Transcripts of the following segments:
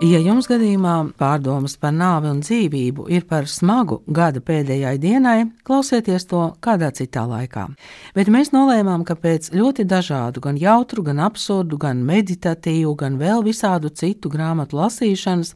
Ja jums gadījumā pārdomas par nāvi un dzīvību ir par smagu gada pēdējai dienai, klausieties to kādā citā laikā. Bet mēs nolēmām, ka pēc ļoti dažādu, gan jautru, gan absurdu, gan meditatīvu, gan vēl visādu citu grāmatu lasīšanas,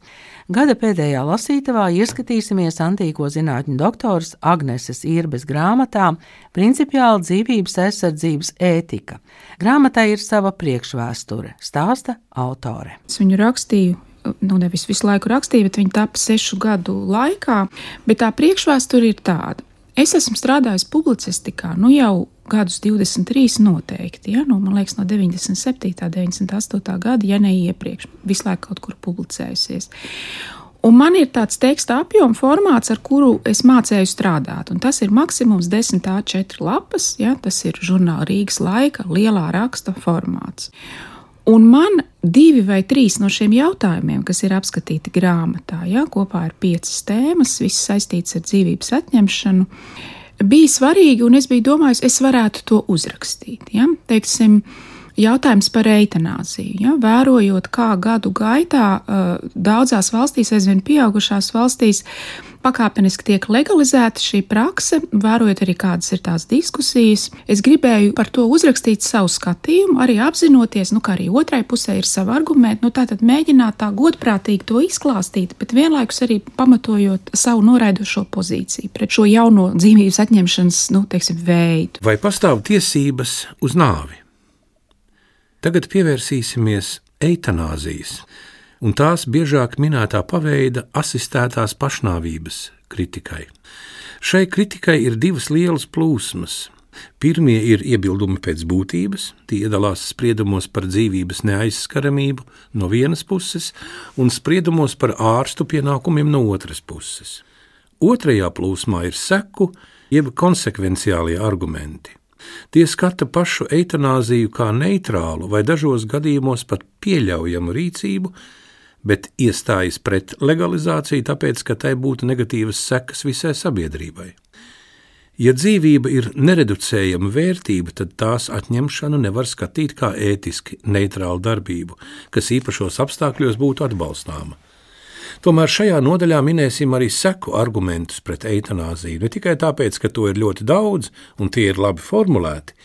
gada pēdējā lasītavā ieskatīsimies antīko zinātņu doktoras Agneses Irbes grāmatā Principiāla dzīvības aizsardzības ētika. Grāmatai ir sava priekšvēsture, stāsta autore. Es viņu rakstīju nu, nevis visu laiku rakstīja, bet viņa tapa sešu gadu laikā. Bet tā priekšvēsture ir tāda. Es esmu strādājis publicistikā nu jau gadus 23 noteikti, ja? nu, man liekas, no 97. un 98. gada, ja ne iepriekš, visu laiku kaut kur publicējusies. Un man ir tāds teksta apjoma formāts, ar kuru es mācīju strādāt. Un tas ir maksimums 10 A4 lapas, ja? tas ir žurnāla Rīgas laika lielā raksta formāts. Un man divi vai trīs no šiem jautājumiem, kas ir apskatīti grāmatā, ja, kopā ar piecas tēmas, visas saistītas ar dzīvības atņemšanu, bija svarīgi, un es biju domājis, es varētu to uzrakstīt. Ja. Teiksim, Jautājums par eitanāziju. Ja? Vērojot, kā gadu gaitā daudzās valstīs, aizvien pieaugušās valstīs, pakāpeniski tiek legalizēta šī prakse, vērojot arī kādas ir tās diskusijas. Es gribēju par to uzrakstīt savu skatījumu, arī apzinoties, nu, ka arī otrai pusē ir savi argumenti, nu, tātad mēģināt tā godprātīgi to izklāstīt, bet vienlaikus arī pamatojot savu noraidošo pozīciju pret šo jauno dzīvības atņemšanas, nu, teiksim, veidu. Vai pastāv tiesības uz nāvi? Tagad pievērsīsimies eitanāzijas un tās biežāk minētā paveida asistētās pašnāvības kritikai. Šai kritikai ir divas lielas plūsmas. Pirmie ir iebildumi pēc būtības, tie iedalās spriedumos par dzīvības neaizskaramību no vienas puses un spriedumos par ārstu pienākumiem no otras puses. Otrajā plūsmā ir seku, jeb konsekvenciālie argumenti. Tie skata pašu eitanāziju kā neitrālu vai dažos gadījumos pat pieļaujamu rīcību, bet iestājas pret legalizāciju, tāpēc, ka tai būtu negatīvas sekas visai sabiedrībai. Ja dzīvība ir nereducējama vērtība, tad tās atņemšanu nevar skatīt kā ētiski neitrālu darbību, kas īpašos apstākļos būtu atbalstāma. Tomēr šajā nodaļā minēsim arī seku argumentus pret eitanāziju, ne tikai tāpēc, ka to ir ļoti daudz un tie ir labi formulēti,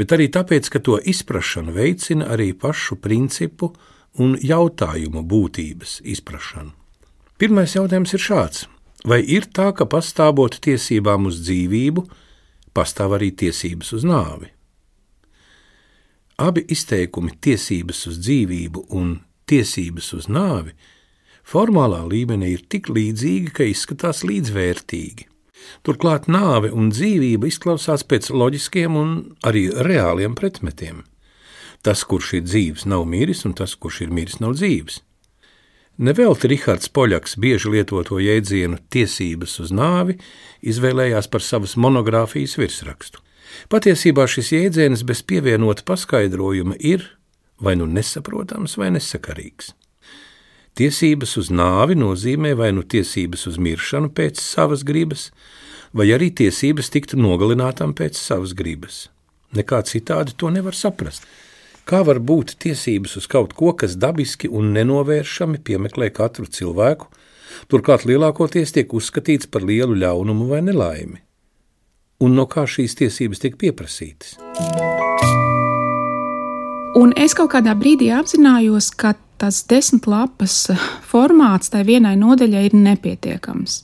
bet arī tāpēc, ka to izpratšanu veicina arī pašu principu un jautājumu būtības izpratšanu. Pirmais jautājums ir šāds: vai ir tā, ka pastāvot tiesībām uz dzīvību, pastāv arī tiesības uz nāvi? Abi izteikumi tiesības uz dzīvību un tiesības uz nāvi formālā līmenī ir tik līdzīgi, ka izskatās līdzvērtīgi. Turklāt nāve un dzīvība izklausās pēc loģiskiem un arī reāliem pretmetiem. Tas, kurš ir dzīves, nav miris, un tas, kurš ir miris, nav dzīves. Nevelti Rihards Poļaks bieži lietoto jēdzienu tiesības uz nāvi izvēlējās par savas monogrāfijas virsrakstu. Patiesībā šis jēdziens bez pievienota paskaidrojuma ir vai nu nesaprotams, vai nesakarīgs. Tiesības uz nāvi nozīmē vai nu tiesības uz miršanu pēc savas gribas, vai arī tiesības tikt nogalinātam pēc savas gribas. Nekā citādi to nevar saprast. Kā var būt tiesības uz kaut ko, kas dabiski un nenovēršami piemeklē katru cilvēku, turklāt lielākoties tiek uzskatīts par lielu ļaunumu vai nelaimi? Un no kā šīs tiesības tiek pieprasītas? Un es kaut kādā brīdī apzinājos, ka tas desmit lapas formāts tai vienai nodaļai ir nepietiekams.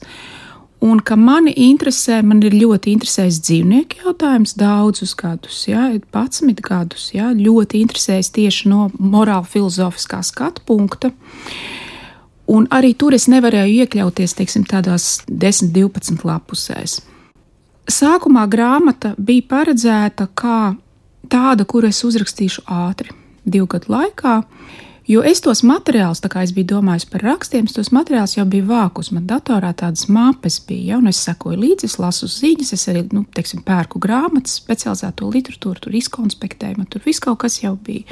Un ka mani interesē, man ir ļoti interesējis dzīvnieku jautājums daudzus gadus, ja, 11 gadus. Ja, ļoti interesējis tieši no morāla filozofiskā skatu punkta. Un arī tur es nevarēju iekļauties teiksim, tādās 10, 12 lapusēs. Sākumā grāmata bija paredzēta kā tāda, kuru es uzrakstīšu ātri, divu gadu laikā. Jo es tos materiālus, kā es biju domājis par rakstiem, tos materiālus jau biju vākus. Man datorā tādas mapes bija, ja, un es sekoju līdzi, es lasu ziņas, es arī, nu, teiksim, pērku grāmatas, specializēto literatūru, tur izkonspektēju, man tur viss kaut kas jau bija.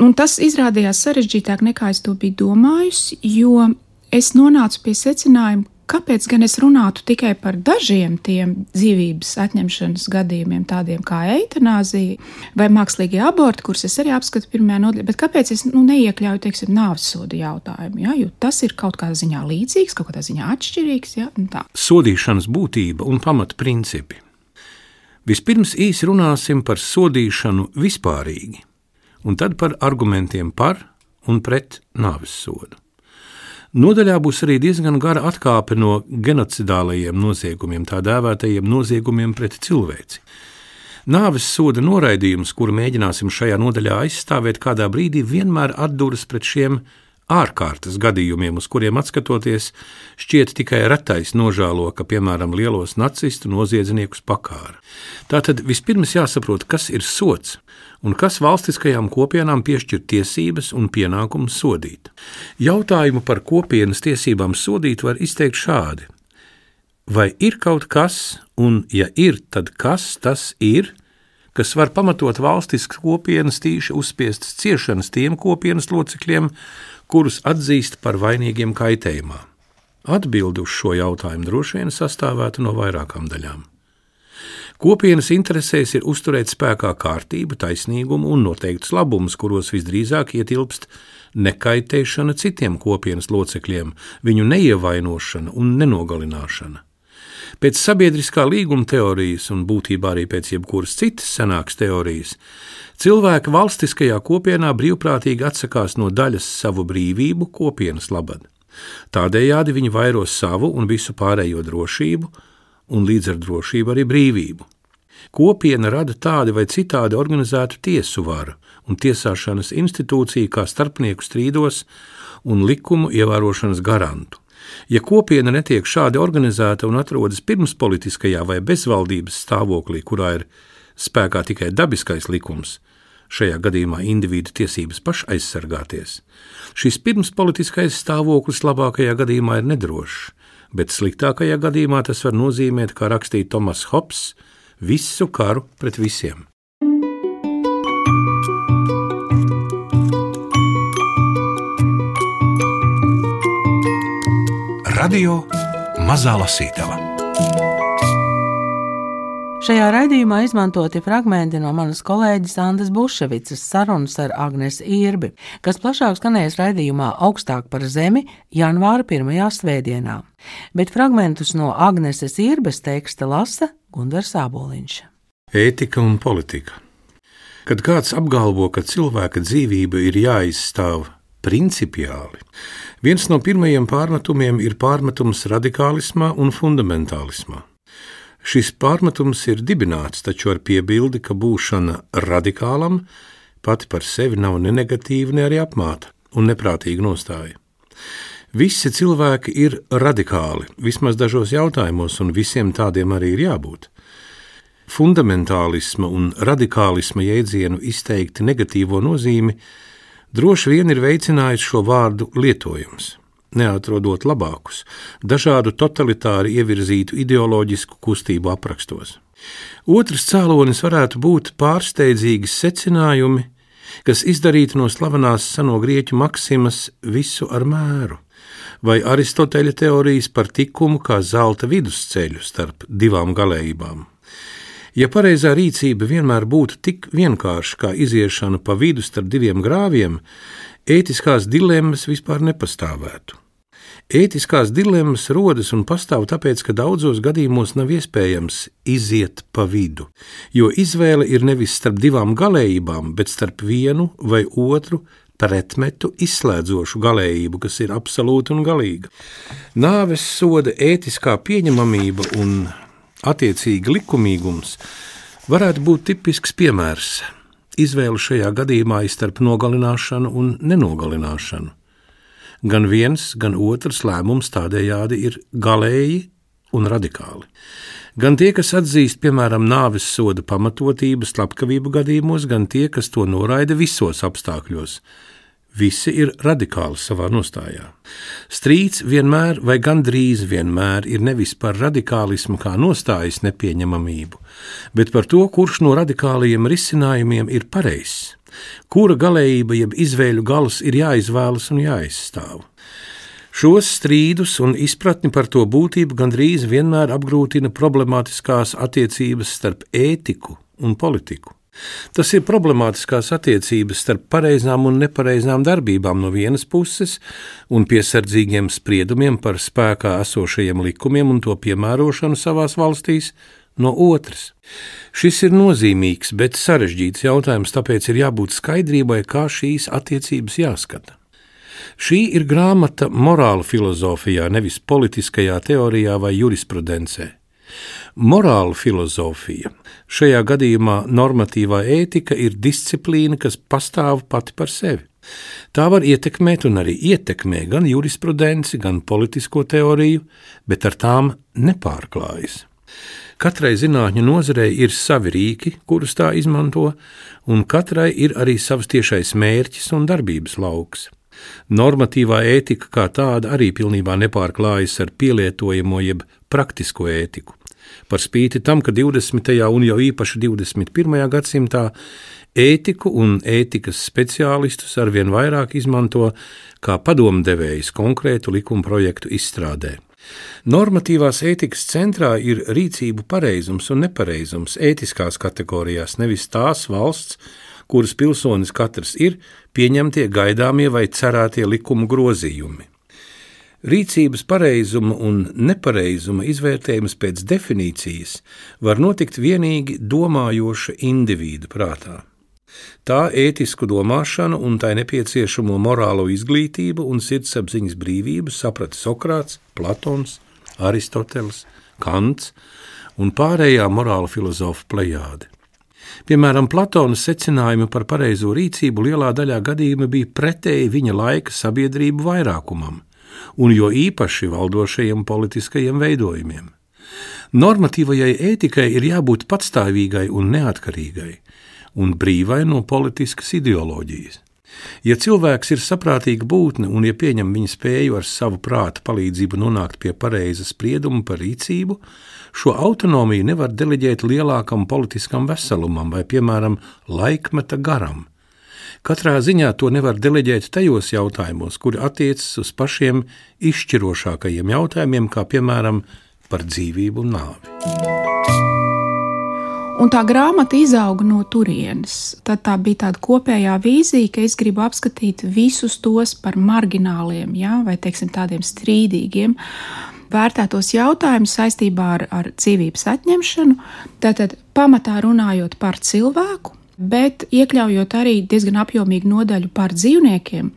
Un tas izrādījās sarežģītāk nekā es to biju domājis, jo es nonācu pie secinājuma, kāpēc gan es runātu tikai par dažiem tiem dzīvības atņemšanas gadījumiem, tādiem kā eitanāzija vai mākslīgie aborti, kurus es arī apskatu pirmajā nodaļā, bet kāpēc es nu, neiekļauju, teiksim, nāves sodu jautājumu, ja? jo tas ir kaut kādā ziņā līdzīgs, kaut kādā ziņā atšķirīgs. Ja? Sodīšanas būtība un pamatprincipi. Vispirms īsi runāsim par sodīšanu vispārīgi, un tad par argumentiem par un pret nāves sodu. Nodaļā būs arī diezgan gara atkāpe no genocidālajiem noziegumiem, tā dēvētajiem noziegumiem pret cilvēci. Nāves soda noraidījums, kuru mēģināsim šajā nodaļā aizstāvēt, kādā brīdī vienmēr atduras pret šiem ārkārtas gadījumiem, uz kuriem atskatoties, šķiet tikai retais nožēlo, ka, piemēram, lielos nacistu noziedzniekus pakāra. Tātad vispirms jāsaprot, kas ir sots un kas valstiskajām kopienām piešķir tiesības un pienākumu sodīt. Jautājumu par kopienas tiesībām sodīt var izteikt šādi: Vai ir kaut kas, un ja ir, tad kas tas ir? kas var pamatot valstiskas kopienas tīši uzspiestas ciešanas tiem kopienas locekļiem, kurus atzīst par vainīgiem kaitējumā? Atbildi uz šo jautājumu droši vien sastāvētu no vairākām daļām. Kopienas interesēs ir uzturēt spēkā kārtību, taisnīgumu un noteiktus labumus, kuros visdrīzāk ietilpst nekaitēšana citiem kopienas locekļiem, viņu neievainošana un nenogalināšana. Pēc sabiedriskā līguma teorijas un būtībā arī pēc jebkuras citas senākas teorijas, Cilvēki valstiskajā kopienā brīvprātīgi atsakās no daļas savu brīvību kopienas labad. Tādējādi viņi vairo savu un visu pārējo drošību, un līdz ar drošību arī brīvību. Kopiena rada tādu vai citādi organizētu tiesu varu un tiesāšanas institūciju kā starpnieku strīdos un likumu ievērošanas garantu. Ja kopiena netiek šādi organizēta un atrodas pirms politiskajā vai bezvaldības stāvoklī, kurā ir spēkā tikai dabiskais likums, šajā gadījumā individu tiesības pašaizsargāties, šis pirmspolitiskais stāvoklis labākajā gadījumā ir nedrošs, bet sliktākajā gadījumā tas var nozīmēt, kā rakstīja Tomas Hops, visu karu pret visiem. Radio Mazā Lasītava Šajā raidījumā izmantoti fragmenti no manas kolēģis Andas Buševicas sarunas ar Agnes Irbi, kas plašāk skanēs raidījumā augstāk par zemi janvāra pirmajā svētdienā, bet fragmentus no Agneses Irbes teksta lasa Gundars Āboliņš. Ētika un politika. Kad kāds apgalvo, ka cilvēka dzīvība ir jāizstāv principiāli, viens no pirmajiem pārmetumiem ir pārmetums radikālismā un fundamentālismā. Šis pārmetums ir dibināts taču ar piebildi, ka būšana radikālam pati par sevi nav ne negatīva, ne arī apmāta un neprātīga nostāja. Visi cilvēki ir radikāli, vismaz dažos jautājumos, un visiem tādiem arī ir jābūt. Fundamentālisma un radikālisma jēdzienu izteikti negatīvo nozīmi droši vien ir veicinājis šo vārdu lietojums neatrodot labākus, dažādu totalitāri ievirzītu ideoloģisku kustību aprakstos. Otrs cēlonis varētu būt pārsteidzīgi secinājumi, kas izdarīti no slavenās seno grieķu maksimas visu ar mēru, vai Aristoteļa teorijas par tikumu kā zelta vidusceļu starp divām galējībām. Ja pareizā rīcība vienmēr būtu tik vienkārša kā iziešana pa vidu starp diviem grāviem, ētiskās dilemmas vispār nepastāvētu. Ētiskās dilemmas rodas un pastāv tāpēc, ka daudzos gadījumos nav iespējams iziet pa vidu, jo izvēle ir nevis starp divām galējībām, bet starp vienu vai otru pretmetu izslēdzošu galējību, kas ir absolūta un galīga. Nāves soda ētiskā pieņemamība un attiecīgi likumīgums varētu būt tipisks piemērs. Izvēle šajā gadījumā ir starp nogalināšanu un nenogalināšanu. Gan viens, gan otrs lēmums tādējādi ir galēji un radikāli. Gan tie, kas atzīst, piemēram, nāves soda pamatotību slepkavību gadījumos, gan tie, kas to noraida visos apstākļos. Visi ir radikāli savā nostājā. Strīds vienmēr vai gandrīz vienmēr ir nevis par radikālismu kā nostājas nepieņemamību, bet par to, kurš no radikālajiem risinājumiem ir pareizs kura galējība jeb izvēļu gals ir jāizvēlas un jāizstāv. Šos strīdus un izpratni par to būtību gandrīz vienmēr apgrūtina problemātiskās attiecības starp ētiku un politiku. Tas ir problemātiskās attiecības starp pareizām un nepareizām darbībām no vienas puses un piesardzīgiem spriedumiem par spēkā esošajiem likumiem un to piemērošanu savās valstīs no otras. Šis ir nozīmīgs, bet sarežģīts jautājums, tāpēc ir jābūt skaidrībai, kā šīs attiecības jāskata. Šī ir grāmata morāla filozofijā, nevis politiskajā teorijā vai jurisprudencē. Morāla filozofija, šajā gadījumā normatīvā ētika, ir disciplīna, kas pastāv pati par sevi. Tā var ietekmēt un arī ietekmē gan jurisprudenci, gan politisko teoriju, bet ar tām nepārklājas. Katrai zinātņu nozarei ir savi rīki, kurus tā izmanto, un katrai ir arī savs tiešais mērķis un darbības lauks. Normatīvā ētika kā tāda arī pilnībā nepārklājas ar pielietojamo jeb praktisko ētiku. Par spīti tam, ka 20. un jau īpaši 21. gadsimtā ētiku un ētikas speciālistus arvien vairāk izmanto kā padomdevējs konkrētu likuma projektu izstrādē. Normatīvās ētikas centrā ir rīcību pareizums un nepareizums ētiskās kategorijās, nevis tās valsts, kuras pilsonis katrs ir, pieņemtie gaidāmie vai cerētie likumu grozījumi. Rīcības pareizuma un nepareizuma izvērtējums pēc definīcijas var notikt tikai domājoša indivīda prātā. Tā ētisku domāšanu un tai nepieciešamo morālo izglītību un sirdsapziņas brīvību saprata Sokrāts, Platons, Aristoteles, Kants un pārējā morāla filozofa plejāde. Piemēram, Platona secinājumi par pareizo rīcību lielā daļā gadījumā bija pretēji viņa laika sabiedrību vairākumam, un jo īpaši valdošajiem politiskajiem veidojumiem. Normatīvajai ētikai ir jābūt patstāvīgai un neatkarīgai, un brīvai no politiskas ideoloģijas. Ja cilvēks ir saprātīga būtne un ja pieņem viņa spēju ar savu prātu palīdzību nonākt pie pareiza sprieduma par rīcību, šo autonomiju nevar deleģēt lielākam politiskam veselumam vai, piemēram, laikmeta garam. Katrā ziņā to nevar deleģēt tajos jautājumos, kuri attiecas uz pašiem izšķirošākajiem jautājumiem, kā piemēram par dzīvību un nāvi. Un tā grāmata izauga no turienes. Tad tā bija tāda kopējā vīzija, ka es gribu apskatīt visus tos par margināliem, ja, vai teiksim, tādiem strīdīgiem. Vērtētos jautājumus saistībā ar, ar dzīvības atņemšanu, tātad pamatā runājot par cilvēku, bet iekļaujot arī diezgan apjomīgu nodaļu par dzīvniekiem.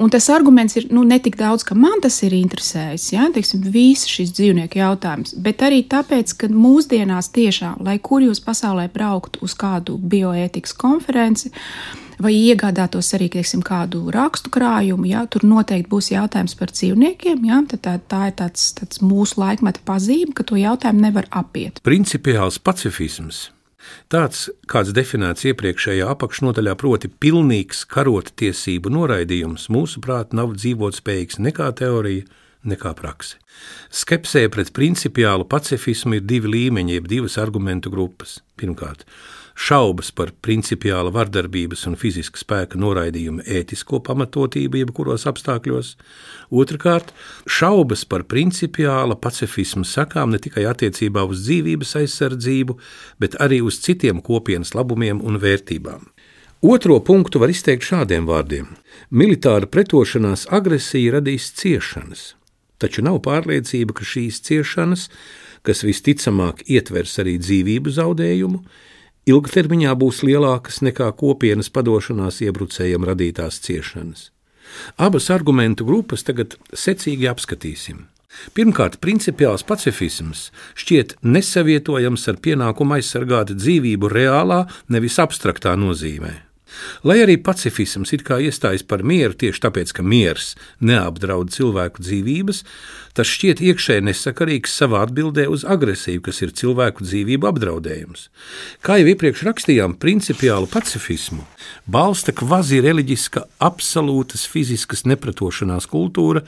Un tas arguments ir nu, ne tik daudz, ka man tas ir interesējis, ja, teiksim, viss šis dzīvnieku jautājums, bet arī tāpēc, ka mūsdienās tiešām, lai kur jūs pasaulē brauktu uz kādu bioētikas konferenci, vai iegādātos arī teiksim, kādu rakstu krājumu, ja, tur noteikti būs jautājums par dzīvniekiem. Ja, tā, tā ir tāds, tāds mūsu laikmeta pazīme, ka to jautājumu nevar apiet. Principiāls pacifisms Tāds, kāds definēts iepriekšējā apakšnodaļā, proti, pilnīgs karottiesību noraidījums, mūsuprāt, nav dzīvotspējīgs nekā teorija, nekā prakse. Skepsē pret principiālu pacifismu ir divi līmeņi, jeb divas argumentu grupas. Pirmkārt, šaubas par principiāla vardarbības un fiziska spēka noraidījuma ētisko pamatotību jebkuros apstākļos, otrkārt, šaubas par principiāla pacifisma sakām ne tikai attiecībā uz dzīvības aizsardzību, bet arī uz citiem kopienas labumiem un vērtībām. Otro punktu var izteikt šādiem vārdiem: Militāra pretošanās agresija radīs ciešanas, taču nav pārliecība, ka šīs ciešanas, kas visticamāk ietvers arī dzīvību zaudējumu, ilgtermiņā būs lielākas nekā kopienas padošanās iebrucējiem radītās ciešanas. Abas argumentu grupas tagad secīgi apskatīsim. Pirmkārt, principiāls pacifisms šķiet nesavietojams ar pienākumu aizsargāt dzīvību reālā, nevis abstraktā nozīmē. Lai arī pacifisms it kā iestājas par mieru tieši tāpēc, ka miers neapdraud cilvēku dzīvības, tas šķiet iekšēji nesakarīgs savā atbildē uz agresiju, kas ir cilvēku dzīvību apdraudējums. Kā jau iepriekš rakstījām, principiālu pacifismu balsta kvazi reliģiska, absolūtas fiziskas nepratošanās kultūra,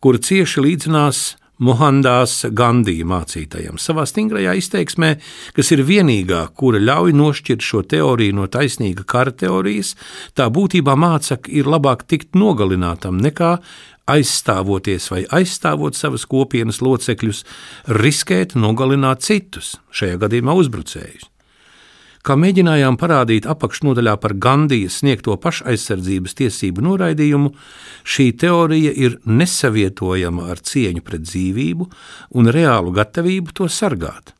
kura cieši līdzinās Mohandās Gandija mācītajam savā stingrajā izteiksmē, kas ir vienīgā, kura ļauj nošķirt šo teoriju no taisnīga kara teorijas, tā būtībā māca, ka ir labāk tikt nogalinātam nekā aizstāvoties vai aizstāvot savas kopienas locekļus, riskēt nogalināt citus, šajā gadījumā uzbrucējus. Kā mēģinājām parādīt apakšnodaļā par Gandijas sniegto pašaizsardzības tiesību noraidījumu, šī teorija ir nesavietojama ar cieņu pret dzīvību un reālu gatavību to sargāt.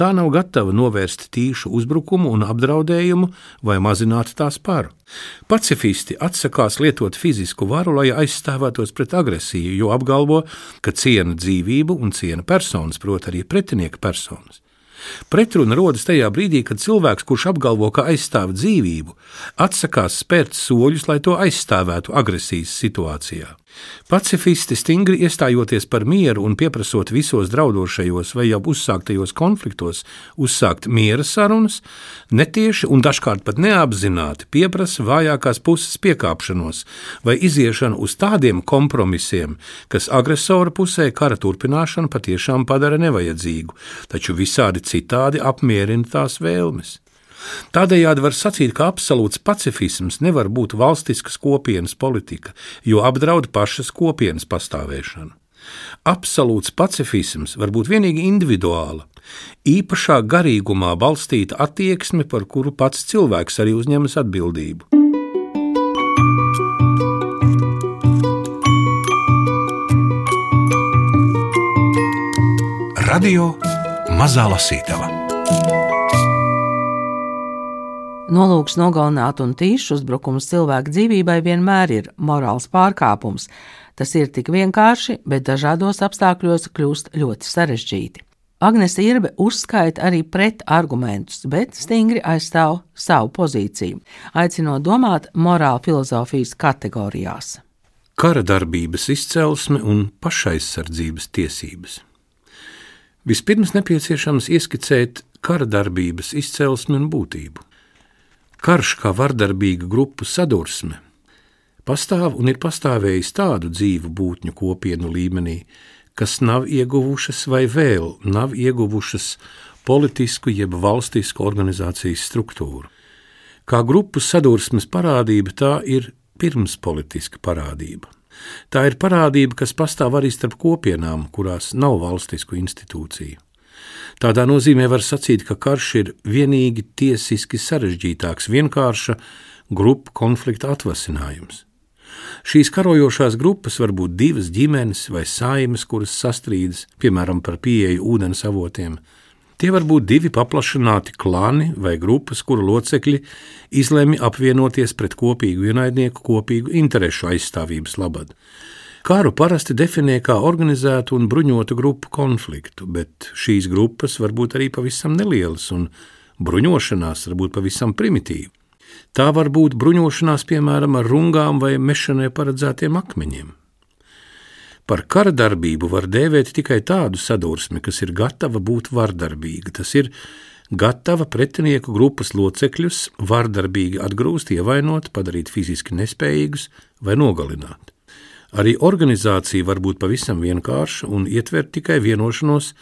Tā nav gatava novērst tīšu uzbrukumu un apdraudējumu vai mazināt tās paru. Pacifisti atsakās lietot fizisku varu, lai aizstāvētos pret agresiju, jo apgalvo, ka ciena dzīvību un ciena personas, proti, arī pretinieka personas. Pretruna rodas tajā brīdī, kad cilvēks, kurš apgalvo, ka aizstāv dzīvību, atsakās spērt soļus, lai to aizstāvētu agresijas situācijā. Pacifisti stingri iestājoties par mieru un pieprasot visos draudošajos vai jau uzsāktajos konfliktos uzsākt miera sarunas, netieši un dažkārt pat neapzināti pieprasa vājākās puses piekāpšanos vai iziešanu uz tādiem kompromisiem, kas agresora pusē kara turpināšanu patiešām padara nevajadzīgu, taču visādi citādi apmierina tās vēlmes. Tādējādi var sacīt, ka absolūts pacifisms nevar būt valstiskas kopienas politika, jo apdraud pašas kopienas pastāvēšanu. Absolūts pacifisms var būt tikai individuāla, īpašā garīgumā balstīta attieksme, par kuru pats cilvēks arī uzņemas atbildību. Radio Mazā Lasītava Nolūks nogalināt un tīšs uzbrukums cilvēku dzīvībai vienmēr ir morāls pārkāpums. Tas ir tik vienkārši, bet dažādos apstākļos kļūst ļoti sarežģīti. Agnese Irbe uzskaita arī pretargumentus, bet stingri aizstāv savu pozīciju, aicinot domāt morāla filozofijas kategorijās. Kara darbības izcelsme un pašaizsardzības tiesības. Vispirms nepieciešams ieskicēt kara darbības izcelsmi un būtību. Karš kā vardarbīga grupu sadursme pastāv un ir pastāvējis tādu dzīvu būtņu kopienu līmenī, kas nav ieguvušas vai vēl nav ieguvušas politisku jeb valstisku organizācijas struktūru. Kā grupu sadursmes parādība tā ir pirmspolitiska parādība. Tā ir parādība, kas pastāv arī starp kopienām, kurās nav valstisku institūciju. Tādā nozīmē var sacīt, ka karš ir vienīgi tiesiski sarežģītāks, vienkārša grupu konflikta atvasinājums. Šīs karojošās grupas var būt divas ģimenes vai saimes, kuras sastrīdas, piemēram, par pieeju ūdens avotiem. Tie var būt divi paplašināti klani vai grupas, kuru locekļi izlemj apvienoties pret kopīgu ienaidnieku kopīgu interešu aizstāvības labad. Kāru parasti definē kā organizētu un bruņotu grupu konfliktu, bet šīs grupas var būt arī pavisam nelielas, un bruņošanās var būt pavisam primitīva. Tā var būt bruņošanās, piemēram, ar rungām vai mešanai paredzētiem akmeņiem. Par kara darbību var dēvēt tikai tādu sadursmi, kas ir gatava būt vardarbīga. Tas ir gatava pretinieku grupas locekļus vardarbīgi atgrūst, ievainot, padarīt fiziski nespējīgus vai nogalināt. Arī organizācija var būt pavisam vienkārša un ietvert tikai vienošanos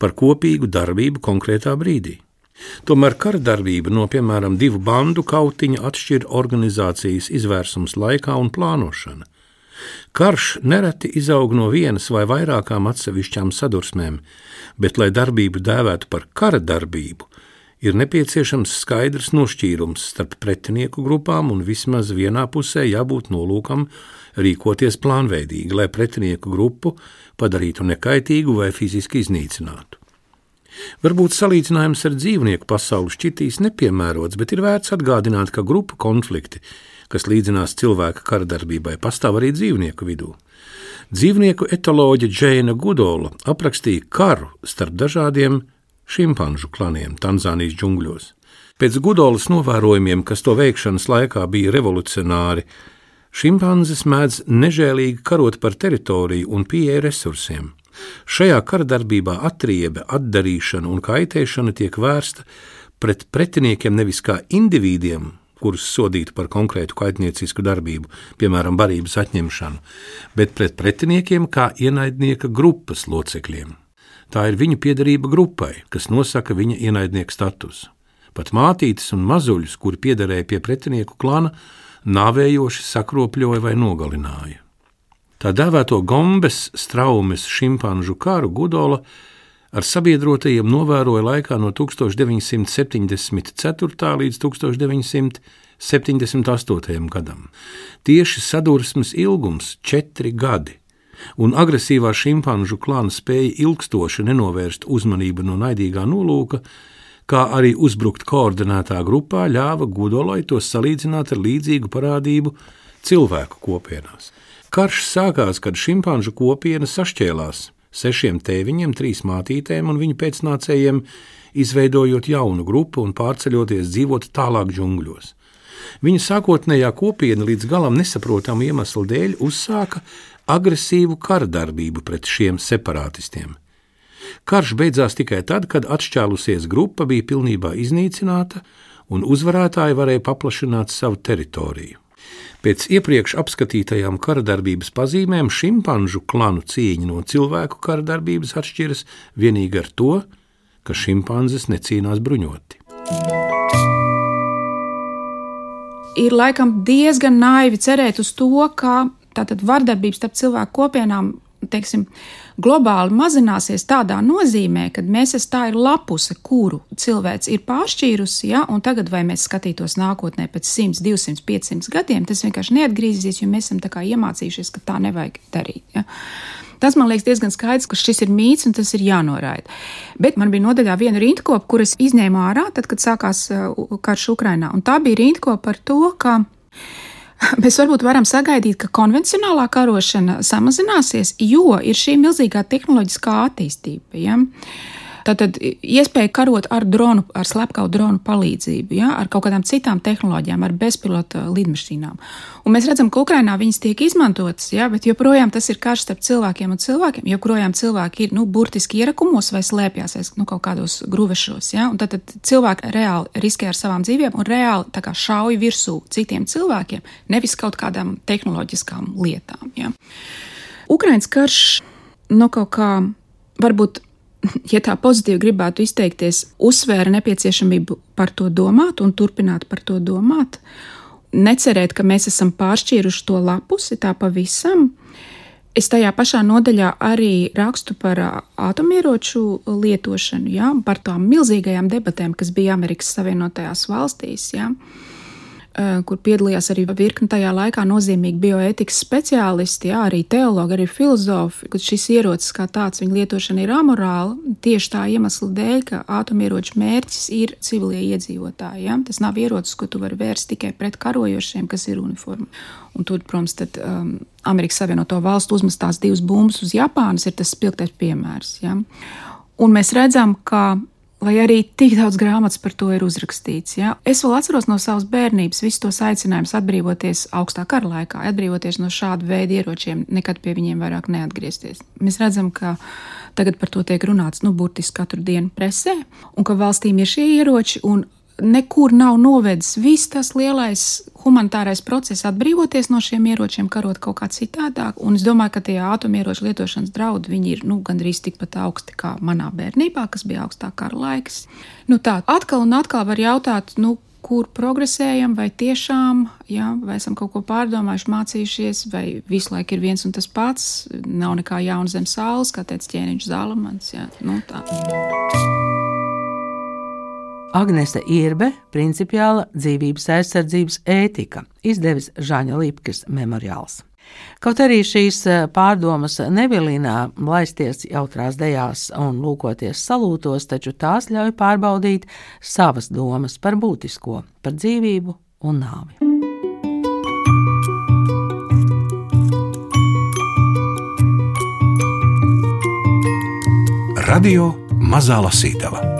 par kopīgu darbību konkrētā brīdī. Tomēr kara darbība no piemēram divu bandu kautiņa atšķir organizācijas izvērsums laikā un plānošana. Karš nereti izaug no vienas vai vairākām atsevišķām sadursmēm, bet, lai darbību dēvētu par kara darbību, ir nepieciešams skaidrs nošķīrums starp pretinieku grupām, un vismaz vienā pusē jābūt nolūkam rīkoties plānveidīgi, lai pretinieku grupu padarītu nekaitīgu vai fiziski iznīcinātu. Varbūt salīdzinājums ar dzīvnieku pasauli šķitīs nepiemērots, bet ir vērts atgādināt, ka grupu konflikti, kas līdzinās cilvēka karadarbībai, pastāv arī dzīvnieku vidū. Dzīvnieku etoloģe Džeina Gudola aprakstīja karu starp dažādiem šimpanžu klaniem Tanzānijas džungļos. Pēc Gudolas novērojumiem, kas to veikšanas laikā bija revolucionāri, šimpanzes mēdz nežēlīgi karot par teritoriju un pieeja resursiem. Šajā karadarbībā atriebe, atdarīšana un kaitēšana tiek vērsta pret pretiniekiem nevis kā individiem, kurus sodītu par konkrētu kaitniecisku darbību, piemēram, barības atņemšanu, bet pret pretiniekiem kā ienaidnieka grupas locekļiem. Tā ir viņu piederība grupai, kas nosaka viņa ienaidnieka statusu. Pat mātītes un mazuļus, kuri piederēja pie pretinieku klana, nāvējoši sakropļoja vai nogalināja. Tā dēvēto Gombes straumes šimpanžu karu Gudola ar sabiedrotajiem novēroja laikā no 1974. līdz 1978. gadam. Tieši sadursmes ilgums - četri gadi, un agresīvā šimpanžu klāna spēja ilgstoši nenovērst uzmanību no naidīgā nolūka, kā arī uzbrukt koordinētā grupā, ļāva Gudolai to salīdzināt ar līdzīgu parādību cilvēku kopienās. Karš sākās, kad šimpanžu kopiena sašķēlās sešiem tēviņiem, trīs mātītēm un viņu pēcnācējiem, izveidojot jaunu grupu un pārceļoties dzīvot tālāk džungļos. Viņa sākotnējā kopiena līdz galam nesaprotamu iemeslu dēļ uzsāka agresīvu kardarbību pret šiem separātistiem. Karš beidzās tikai tad, kad atšķēlusies grupa bija pilnībā iznīcināta un uzvarētāji varēja paplašināt savu teritoriju. Pēc iepriekš apskatītajām karadarbības pazīmēm šimpanžu klanu cīņa no cilvēku karadarbības atšķiras tikai ar to, ka šimpanzes necīnās bruņoti. Ir laikam diezgan naivi cerēt uz to, ka tātad vardarbības starp cilvēku kopienām teiksim, globāli mazināsies tādā nozīmē, ka mēs esam tā ir lapuse, kuru cilvēks ir pāršķīrusi, ja, un tagad, vai mēs skatītos nākotnē pēc 100, 200, 500 gadiem, tas vienkārši neatgriezīsies, jo mēs esam iemācījušies, ka tā nevajag darīt. Ja. Tas man liekas diezgan skaidrs, ka šis ir mīts un tas ir jānoraida. Bet man bija nodaļā viena rindkopa, kuras izņēmu ārā, tad, kad sākās uh, karš Ukrainā. Un tā bija rindkopa par to, ka Mēs varbūt varam sagaidīt, ka konvencionālā karošana samazināsies, jo ir šī milzīgā tehnoloģiskā attīstība. Ja? Tātad iespēja karot ar dronu, ar slepkavu dronu palīdzību, ja, ar kaut kādām citām tehnoloģijām, ar bezpilota lidmašīnām. Un mēs redzam, ka Ukrainā viņas tiek izmantotas, ja, bet joprojām tas ir karš starp cilvēkiem un cilvēkiem. Joprojām cilvēki ir nu, burtiski ierakumos vai slēpjas aiz nu, kaut kādos gruvešos. Ja, tad, tad cilvēki reāli riskē ar savām dzīvībām un reāli šauj virsū citiem cilvēkiem, nevis kaut kādām tehnoloģiskām lietām. Ja. Ukraiņas karš no nu, kaut kā varbūt ja tā pozitīvi gribētu izteikties, uzsvēra nepieciešamību par to domāt un turpināt par to domāt. Necerēt, ka mēs esam pāršķīruši to lapusi tā pavisam. Es tajā pašā nodaļā arī rakstu par atomieroču lietošanu, ja, par tām milzīgajām debatēm, kas bija Amerikas Savienotajās valstīs. Ja. Eh, kur piedalījās arī virkni tajā laikā nozīmīgi bioētikas speciālisti, jā, arī teologi, arī filozofi, ka šis ierocis kā tāds, viņa lietošana ir amorāla tieši tā iemesla dēļ, ka atomieroču mērķis ir civilie iedzīvotāji. Jā. Tas nav ierocis, ko tu vari vērst tikai pret karojošiem, kas ir uniforma. Un tur, protams, tad, um, Amerikas Savienoto Valstu uzmestās divas bumbas uz Japānas ir tas spilgtais piemērs. Jā. Un mēs redzam, ka lai arī tik daudz grāmatas par to ir uzrakstīts. Ja? Es vēl atceros no savas bērnības visus tos aicinājumus atbrīvoties augstā kara laikā, atbrīvoties no šāda veida ieročiem, nekad pie viņiem vairāk neatgriezties. Mēs redzam, ka tagad par to tiek runāts nu, burtiski katru dienu presē, un ka valstīm ir šie ieroči, un nekur nav novedis viss tas lielais humanitārais process, atbrīvoties no šiem ieročiem, karot kaut kā citādāk. Un es domāju, ka tie atomieroču lietošanas draudi ir nu, gandrīz tikpat augsti kā manā bērnībā, kas bija augstā kara laiks. Nu, tā atkal un atkal var jautāt, nu, kur progresējam, vai tiešām, jā, vai esam kaut ko pārdomājuši, mācījušies, vai visu laiku ir viens un tas pats, nav nekā jauna zem saules, kā teica ķēniņš Zālamans. Jā, nu, tā. Agnese Irbe, principiāla dzīvības aizsardzības ētika, izdevis Žāņa Lipkis memoriāls. Kaut arī šīs eh, pārdomas nevilina laisties jautrās dejās un lūkoties salūtos, taču tās ļauj pārbaudīt savas domas par būtisko, par dzīvību un nāvi. Radio Mazā Lasītava